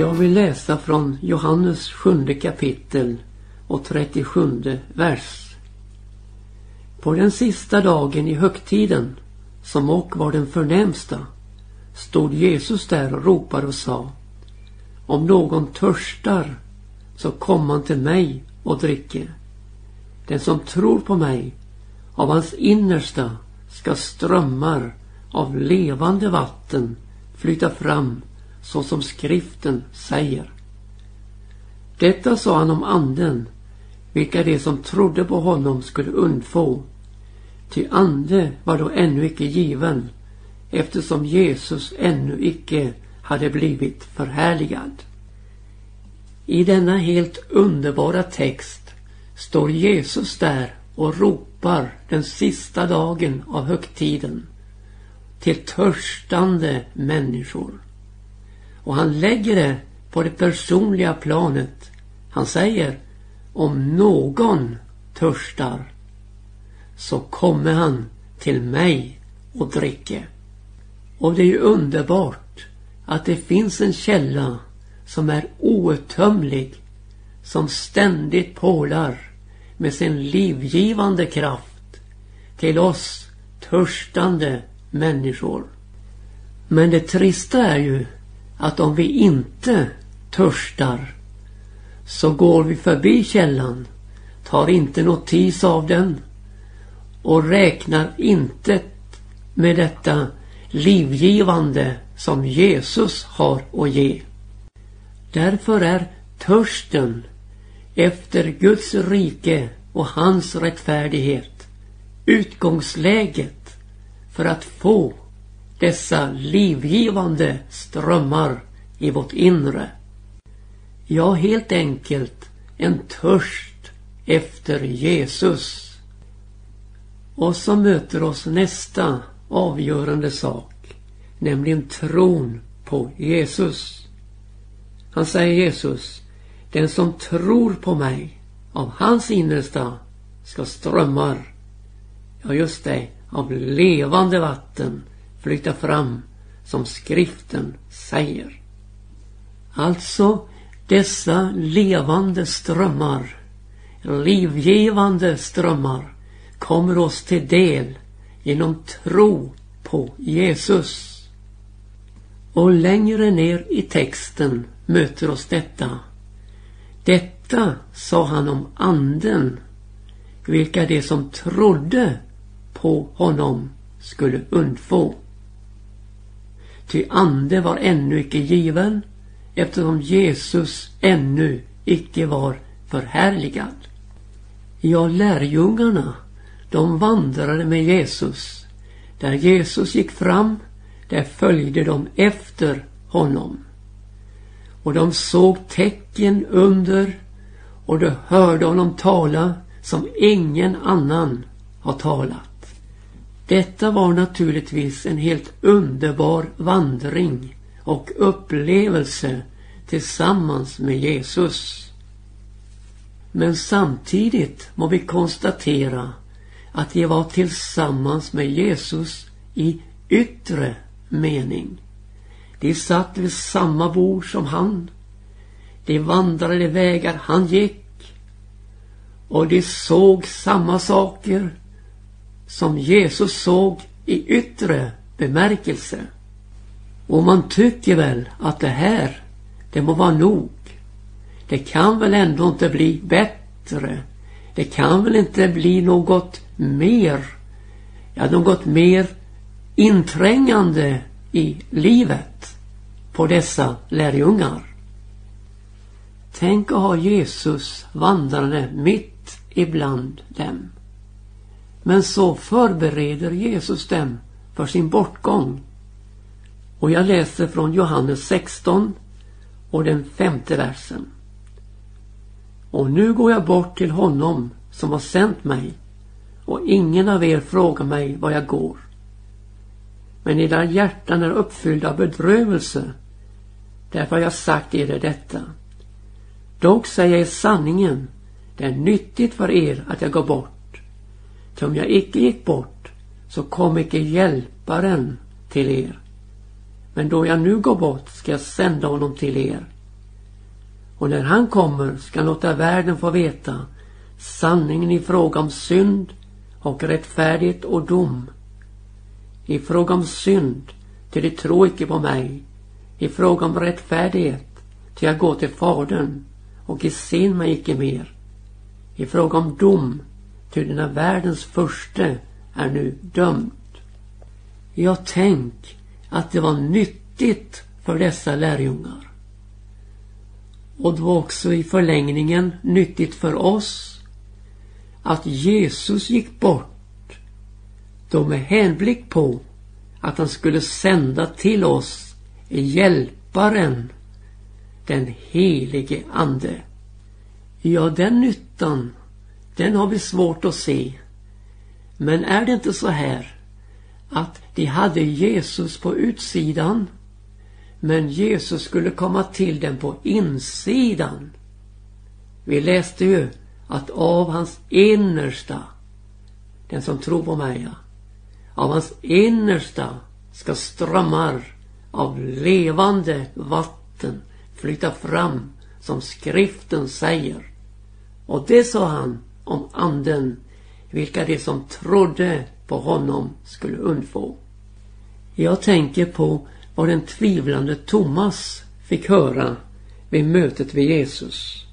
Jag vill läsa från Johannes sjunde kapitel och 37 vers. På den sista dagen i högtiden, som och var den förnämsta, stod Jesus där och ropade och sa Om någon törstar, så kom han till mig och dricke. Den som tror på mig, av hans innersta ska strömmar av levande vatten flyta fram så som skriften säger. Detta sa han om anden, vilka de som trodde på honom skulle undfå. Ty ande var då ännu icke given, eftersom Jesus ännu icke hade blivit förhärligad. I denna helt underbara text står Jesus där och ropar den sista dagen av högtiden till törstande människor. Och han lägger det på det personliga planet. Han säger om någon törstar så kommer han till mig och dricker. Och det är ju underbart att det finns en källa som är outtömlig som ständigt pålar med sin livgivande kraft till oss törstande människor. Men det trista är ju att om vi inte törstar så går vi förbi källan, tar inte notis av den och räknar inte med detta livgivande som Jesus har att ge. Därför är törsten efter Guds rike och hans rättfärdighet utgångsläget för att få dessa livgivande strömmar i vårt inre. Ja, helt enkelt en törst efter Jesus. Och så möter oss nästa avgörande sak, nämligen tron på Jesus. Han säger Jesus, den som tror på mig, av hans innersta ska strömmar, ja just det, av levande vatten flyta fram som skriften säger. Alltså dessa levande strömmar, livgivande strömmar kommer oss till del genom tro på Jesus. Och längre ner i texten möter oss detta. Detta sa han om anden, vilka de som trodde på honom skulle undfå. Ty ande var ännu icke given eftersom Jesus ännu icke var förhärligad. Ja, lärjungarna, de vandrade med Jesus. Där Jesus gick fram, där följde de efter honom. Och de såg tecken under och de hörde honom tala som ingen annan har talat. Detta var naturligtvis en helt underbar vandring och upplevelse tillsammans med Jesus. Men samtidigt må vi konstatera att de var tillsammans med Jesus i yttre mening. De satt vid samma bord som han. De vandrade vägar han gick. Och de såg samma saker som Jesus såg i yttre bemärkelse. Och man tycker väl att det här, det må vara nog. Det kan väl ändå inte bli bättre. Det kan väl inte bli något mer, ja något mer inträngande i livet på dessa lärjungar. Tänk att ha Jesus vandrande mitt ibland dem. Men så förbereder Jesus dem för sin bortgång. Och jag läser från Johannes 16 och den femte versen. Och nu går jag bort till honom som har sänt mig och ingen av er frågar mig var jag går. Men era hjärtan är uppfyllda av bedrövelse. Därför har jag sagt er detta. Dock säger jag sanningen. Det är nyttigt för er att jag går bort. Ty om jag icke gick bort så kom icke hjälparen till er. Men då jag nu går bort ska jag sända honom till er. Och när han kommer ska han låta världen få veta sanningen i fråga om synd och rättfärdighet och dom. I fråga om synd, till de tror icke på mig. I fråga om rättfärdighet, till jag går till Fadern och i sin mig icke mer. I fråga om dom, till denna världens förste är nu dömd. Jag tänk att det var nyttigt för dessa lärjungar. Och det var också i förlängningen nyttigt för oss att Jesus gick bort då med hänblick på att han skulle sända till oss hjälparen, den helige Ande. Ja, den nyttan, den har vi svårt att se. Men är det inte så här att de hade Jesus på utsidan men Jesus skulle komma till dem på insidan. Vi läste ju att av hans innersta, den som tror på mig, ja, av hans innersta ska strömmar av levande vatten flyta fram som skriften säger. Och det sa han om anden vilka de som trodde på honom skulle undfå. Jag tänker på vad den tvivlande Thomas fick höra vid mötet med Jesus.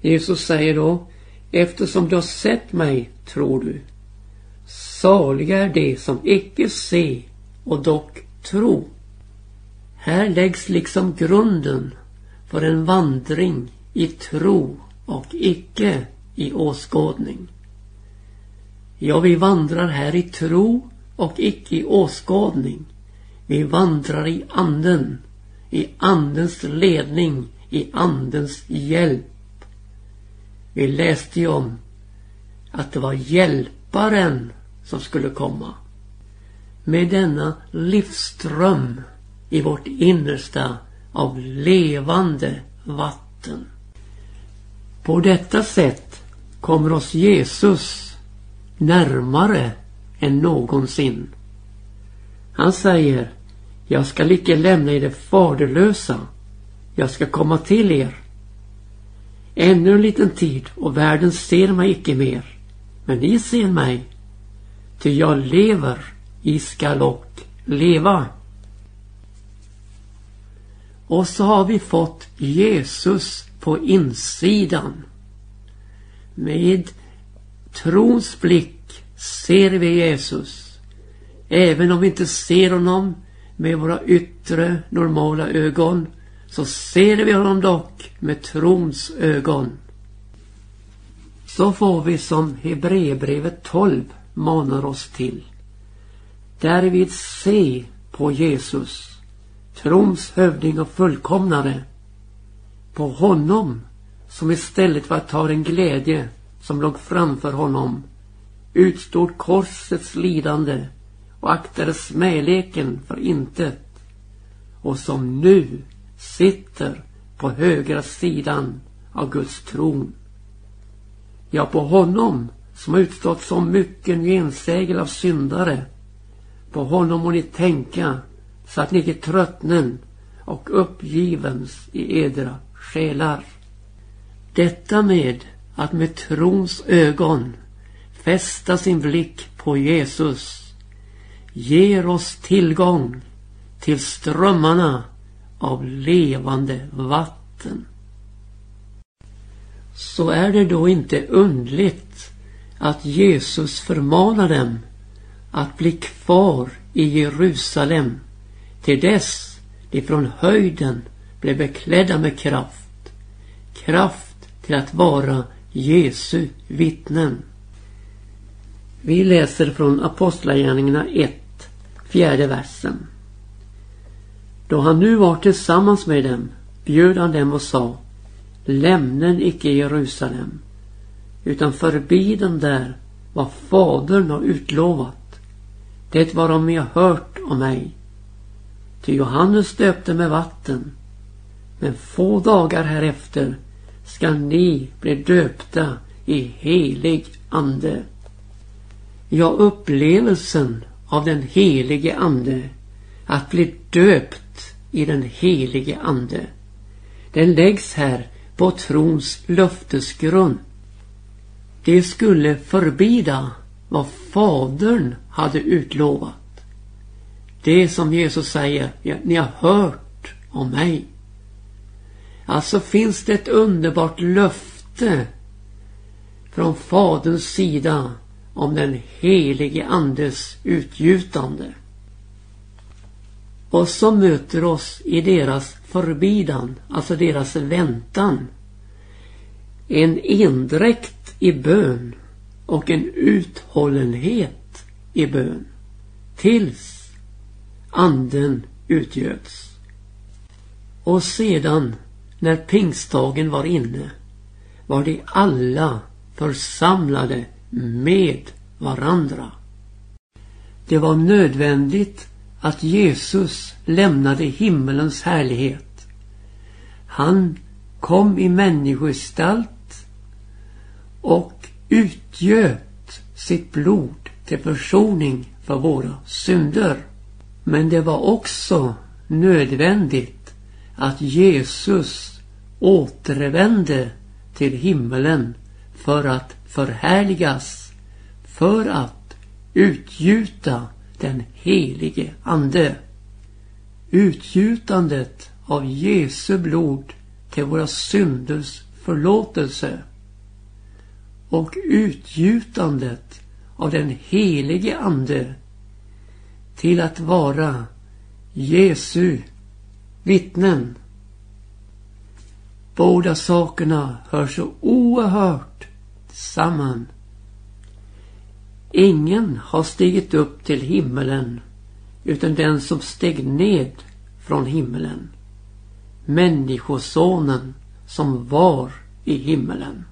Jesus säger då Eftersom du har sett mig tror du. Saliga är de som icke se och dock tro. Här läggs liksom grunden för en vandring i tro och icke i åskådning. Ja, vi vandrar här i tro och icke i åskådning. Vi vandrar i anden, i andens ledning, i andens hjälp. Vi läste ju om att det var hjälparen som skulle komma. Med denna livsström i vårt innersta av levande vatten. På detta sätt kommer oss Jesus närmare än någonsin. Han säger, jag skall icke lämna er faderlösa. Jag ska komma till er. Ännu en liten tid och världen ser mig icke mer. Men ni ser mig. Ty jag lever, i skall och leva. Och så har vi fått Jesus på insidan. Med trons blick ser vi Jesus. Även om vi inte ser honom med våra yttre normala ögon så ser vi honom dock med trons ögon. Så får vi som Hebreerbrevet 12 manar oss till. Därvid se på Jesus, trons hövding och fullkomnare. På honom som istället för att ta den glädje som låg framför honom utstod korsets lidande och aktade smäleken för intet och som nu sitter på högra sidan av Guds tron. Ja, på honom som har utstått så mycket gensägel av syndare. På honom må ni tänka så att ni icke tröttnen och uppgivens i edra själar. Detta med att med trons ögon fästa sin blick på Jesus ger oss tillgång till strömmarna av levande vatten. Så är det då inte undligt att Jesus förmanar dem att bli kvar i Jerusalem till dess de från höjden blev beklädda med kraft. Kraft till att vara Jesu vittnen. Vi läser från Apostlagärningarna 1, fjärde versen. Då han nu var tillsammans med dem bjöd han dem och sa Lämnen icke Jerusalem utan förbi den där vad Fadern har utlovat. Det varom ni har hört om mig. Ty Johannes döpte med vatten men få dagar härefter skall ni bli döpta i helig ande. Ja, upplevelsen av den helige ande, att bli döpt i den helige ande. Den läggs här på trons löftesgrund. Det skulle förbida vad Fadern hade utlovat. Det som Jesus säger, ja, ni har hört om mig. Alltså finns det ett underbart löfte från Faderns sida om den helige Andes utgjutande. Och som möter oss i deras förbidan, alltså deras väntan. En endräkt i bön och en uthållenhet i bön. Tills anden utgöts. Och sedan när pingstdagen var inne var de alla församlade med varandra. Det var nödvändigt att Jesus lämnade himmelens härlighet. Han kom i människogestalt och utgöt sitt blod till försoning för våra synder. Men det var också nödvändigt att Jesus återvände till himmelen för att förhärligas, för att utgjuta den helige Ande. Utgjutandet av Jesu blod till våra synders förlåtelse och utgjutandet av den helige Ande till att vara Jesu vittnen. Båda sakerna hör så oerhört samman. Ingen har stigit upp till himmelen utan den som steg ned från himmelen. Människosonen som var i himmelen.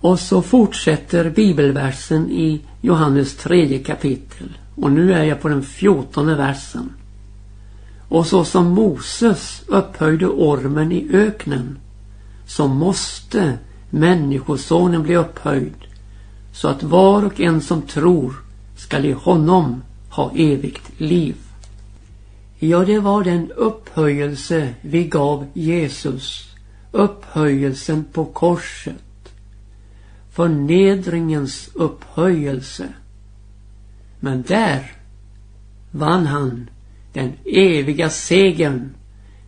Och så fortsätter bibelversen i Johannes tredje kapitel. Och nu är jag på den fjortonde versen. Och så som Moses upphöjde ormen i öknen så måste Människosonen bli upphöjd så att var och en som tror skall i honom ha evigt liv. Ja, det var den upphöjelse vi gav Jesus. Upphöjelsen på korset. Förnedringens upphöjelse. Men där vann han den eviga segern,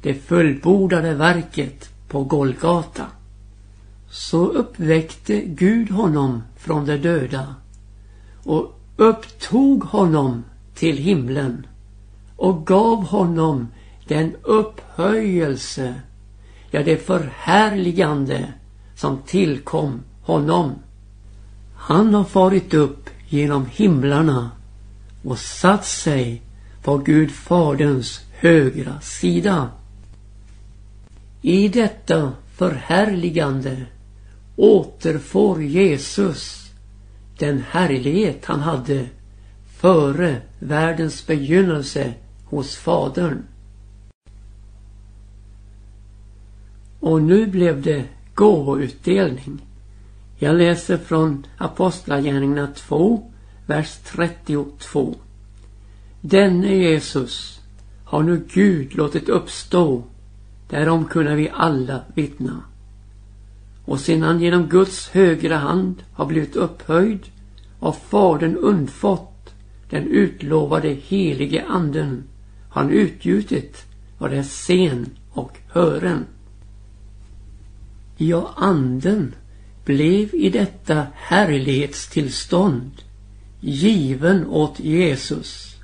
det fullbordade verket på Golgata. Så uppväckte Gud honom från de döda och upptog honom till himlen och gav honom den upphöjelse, ja det förhärligande som tillkom honom. Han har farit upp genom himlarna och satt sig på Gud Faderns högra sida. I detta förhärligande återfår Jesus den härlighet han hade före världens begynnelse hos Fadern. Och nu blev det gåvoutdelning. Jag läser från Apostlagärningarna 2, vers 32. Denne Jesus har nu Gud låtit uppstå. Därom kunna vi alla vittna och sedan han genom Guds högra hand har blivit upphöjd av Fadern undfått den utlovade helige anden har han utgjutit vad det är sen och hören. Ja, anden blev i detta härlighetstillstånd given åt Jesus.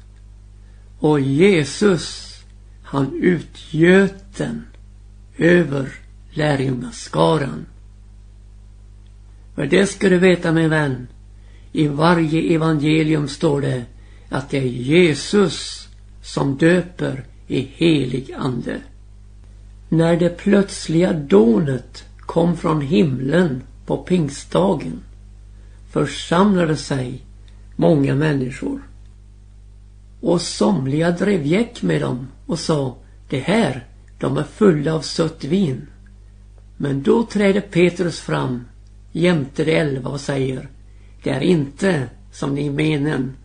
Och Jesus, han utgöt den över lärjungaskaran. För det ska du veta min vän. I varje evangelium står det att det är Jesus som döper i helig ande. När det plötsliga dånet kom från himlen på pingstdagen församlade sig många människor. Och somliga drev gäck med dem och sa Det här, de är fulla av sött vin. Men då trädde Petrus fram jämte de elva och säger Det är inte som ni menen.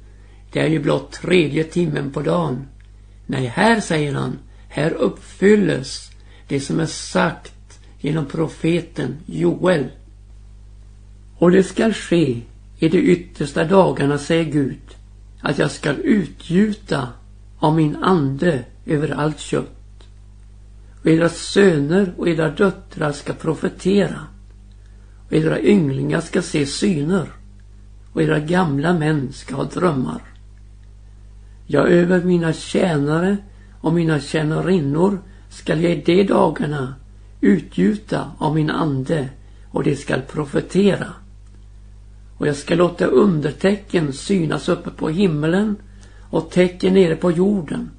Det är ju blott tredje timmen på dagen. Nej, här säger han, här uppfylles det som är sagt genom profeten Joel. Och det skall ske i de yttersta dagarna, säger Gud, att jag skall utgjuta av min ande över allt kött. Och era söner och era döttrar ska profetera. Och era ynglingar ska se syner. Och era gamla män ska ha drömmar. Ja, över mina tjänare och mina tjänarinnor skall jag i de dagarna utgjuta av min ande och de skall profetera. Och jag skall låta undertecken synas uppe på himmelen och tecken nere på jorden,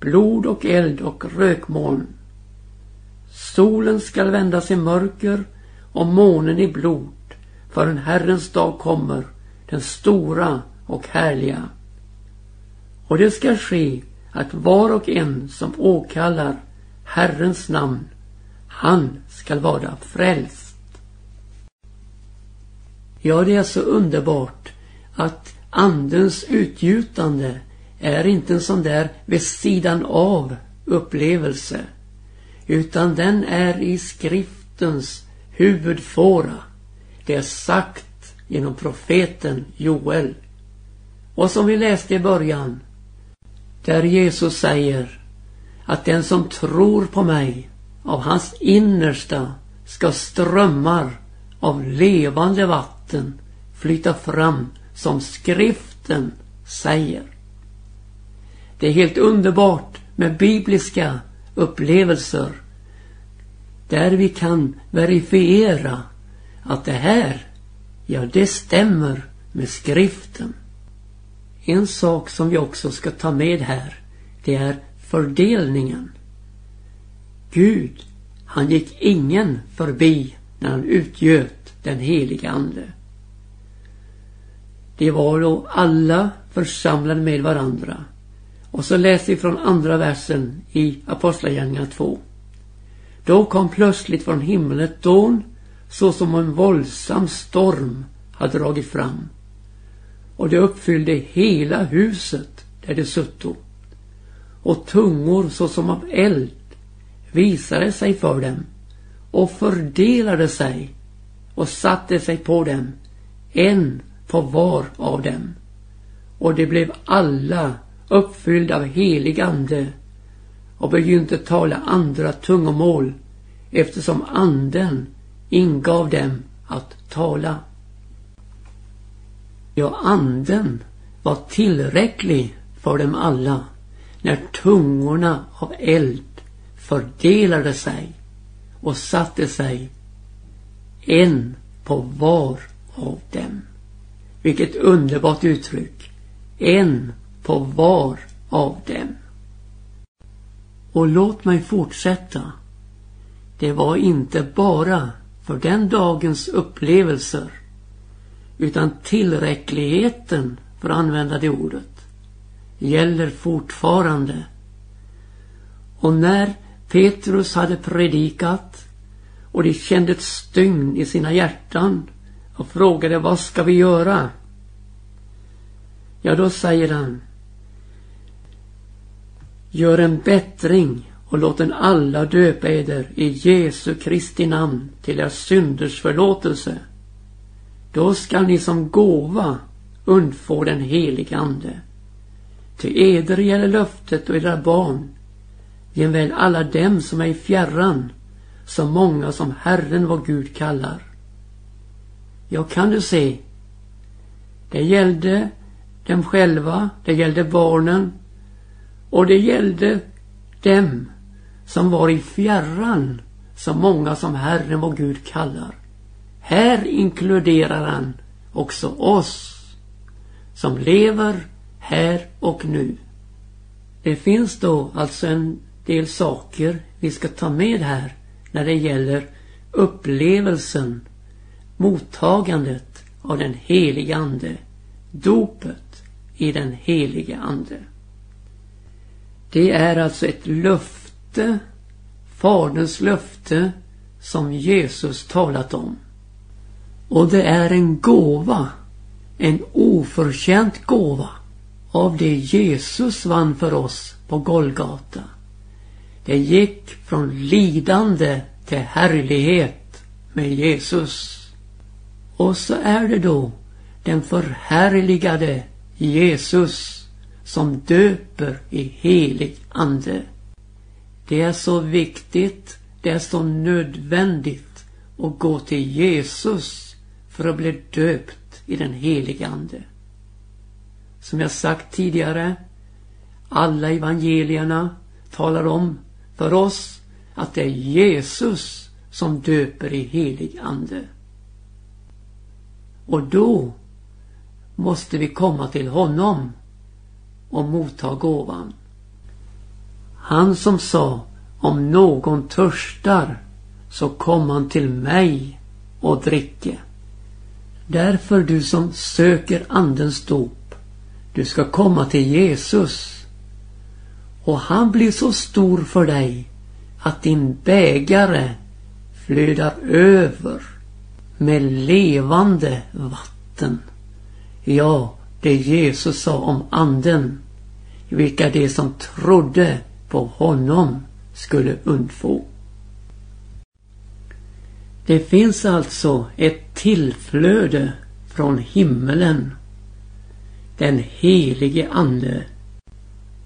blod och eld och rökmoln. Solen skall vändas i mörker och månen i blod, för en Herrens dag kommer, den stora och härliga. Och det skall ske att var och en som åkallar Herrens namn, han skall vara frälst. Ja, det är så underbart att Andens utgjutande är inte en sån där vid sidan av upplevelse. Utan den är i skriftens huvudfåra. Det är sagt genom profeten Joel. Och som vi läste i början. Där Jesus säger att den som tror på mig av hans innersta ska strömmar av levande vatten flyta fram som skriften säger. Det är helt underbart med bibliska upplevelser där vi kan verifiera att det här, ja det stämmer med skriften. En sak som vi också ska ta med här, det är fördelningen. Gud, han gick ingen förbi när han utgöt den heliga Ande. De var då alla församlade med varandra. Och så läser vi från andra versen i Apostlagärningarna 2. Då kom plötsligt från himlen ett dån såsom en våldsam storm hade dragit fram. Och det uppfyllde hela huset där det sutto. Och tungor såsom av eld visade sig för dem och fördelade sig och satte sig på dem, en på var av dem. Och de blev alla uppfyllda av helig ande och begynte tala andra tungomål eftersom anden ingav dem att tala. Ja, anden var tillräcklig för dem alla när tungorna av eld fördelade sig och satte sig en på var av dem. Vilket underbart uttryck. En på var av dem. Och låt mig fortsätta. Det var inte bara för den dagens upplevelser utan tillräckligheten, för att använda det ordet, gäller fortfarande. Och när Petrus hade predikat och de kände ett stygn i sina hjärtan och frågade vad ska vi göra? Ja, då säger han Gör en bättring och låt en alla döpa eder i Jesu Kristi namn till er synders förlåtelse. Då skall ni som gåva undfå den helige Ande. Till eder gäller löftet och era barn, jämväl alla dem som är i fjärran, så många som Herren vår Gud kallar. Ja, kan du se? Det gällde dem själva, det gällde barnen och det gällde dem som var i fjärran, så många som Herren vår Gud kallar. Här inkluderar han också oss som lever här och nu. Det finns då alltså en del saker vi ska ta med här när det gäller upplevelsen, mottagandet av den helige Ande, dopet i den helige Ande. Det är alltså ett löfte, Faderns löfte, som Jesus talat om. Och det är en gåva, en oförtjänt gåva av det Jesus vann för oss på Golgata. Det gick från lidande till härlighet med Jesus. Och så är det då den förhärligade Jesus som döper i helig ande. Det är så viktigt, det är så nödvändigt att gå till Jesus för att bli döpt i den helige ande. Som jag sagt tidigare, alla evangelierna talar om för oss att det är Jesus som döper i helig ande. Och då måste vi komma till honom och motta gåvan. Han som sa om någon törstar så kom han till mig och dricke. Därför du som söker andens dop, du ska komma till Jesus. Och han blir så stor för dig att din bägare flödar över med levande vatten. Ja, det Jesus sa om anden, vilka de som trodde på honom skulle undfå. Det finns alltså ett tillflöde från himmelen, den helige Ande.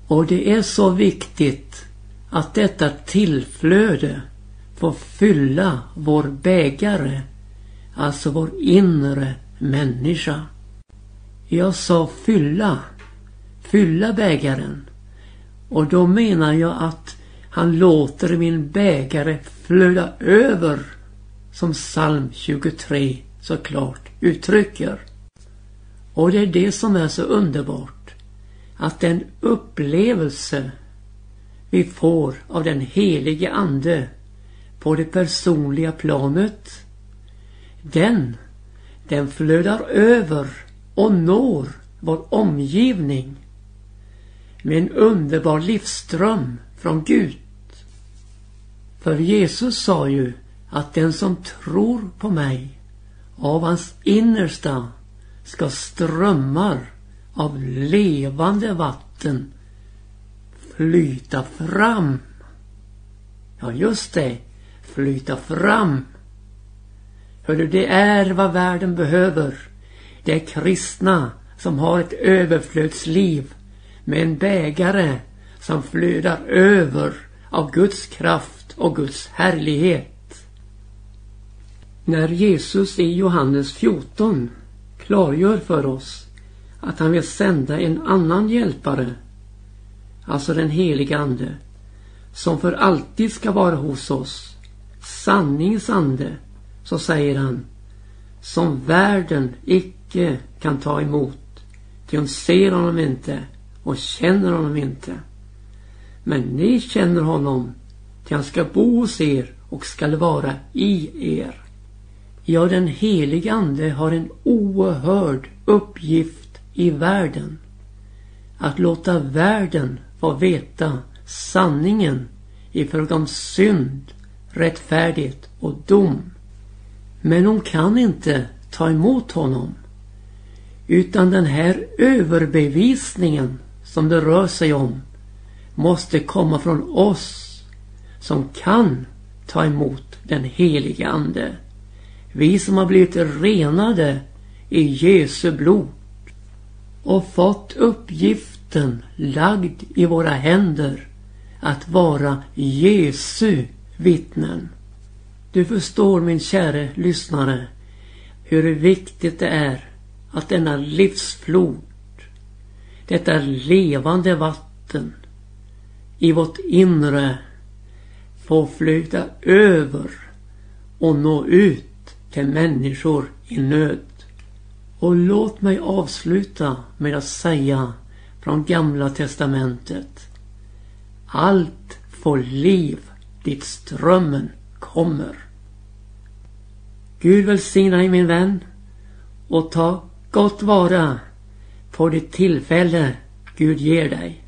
Och det är så viktigt att detta tillflöde får fylla vår bägare, alltså vår inre människa. Jag sa fylla, fylla bägaren. Och då menar jag att han låter min bägare flöda över som psalm 23 såklart uttrycker. Och det är det som är så underbart. Att den upplevelse vi får av den helige Ande på det personliga planet. Den, den flödar över och når vår omgivning med en underbar livsström från Gud. För Jesus sa ju att den som tror på mig av hans innersta ska strömmar av levande vatten flyta fram. Ja, just det. Flyta fram. Hördu, det är vad världen behöver. Det är kristna som har ett överflödsliv med en bägare som flödar över av Guds kraft och Guds härlighet. När Jesus i Johannes 14 klargör för oss att han vill sända en annan hjälpare, alltså den heliga Ande, som för alltid ska vara hos oss, sanningens ande, så säger han, som världen icke kan ta emot, ty hon ser honom inte och känner honom inte. Men ni känner honom, ty han ska bo hos er och skall vara i er. Ja, den helige Ande har en oerhörd uppgift i världen. Att låta världen få veta sanningen i fråga om synd, rättfärdighet och dom. Men hon kan inte ta emot honom. Utan den här överbevisningen som det rör sig om måste komma från oss som kan ta emot den helige Ande. Vi som har blivit renade i Jesu blod och fått uppgiften lagd i våra händer att vara Jesu vittnen. Du förstår min käre lyssnare hur viktigt det är att denna livsflod, detta levande vatten i vårt inre får flyta över och nå ut till människor i nöd. Och låt mig avsluta med att säga från Gamla Testamentet. Allt får liv dit strömmen kommer. Gud välsigna dig min vän och ta gott vara på det tillfälle Gud ger dig.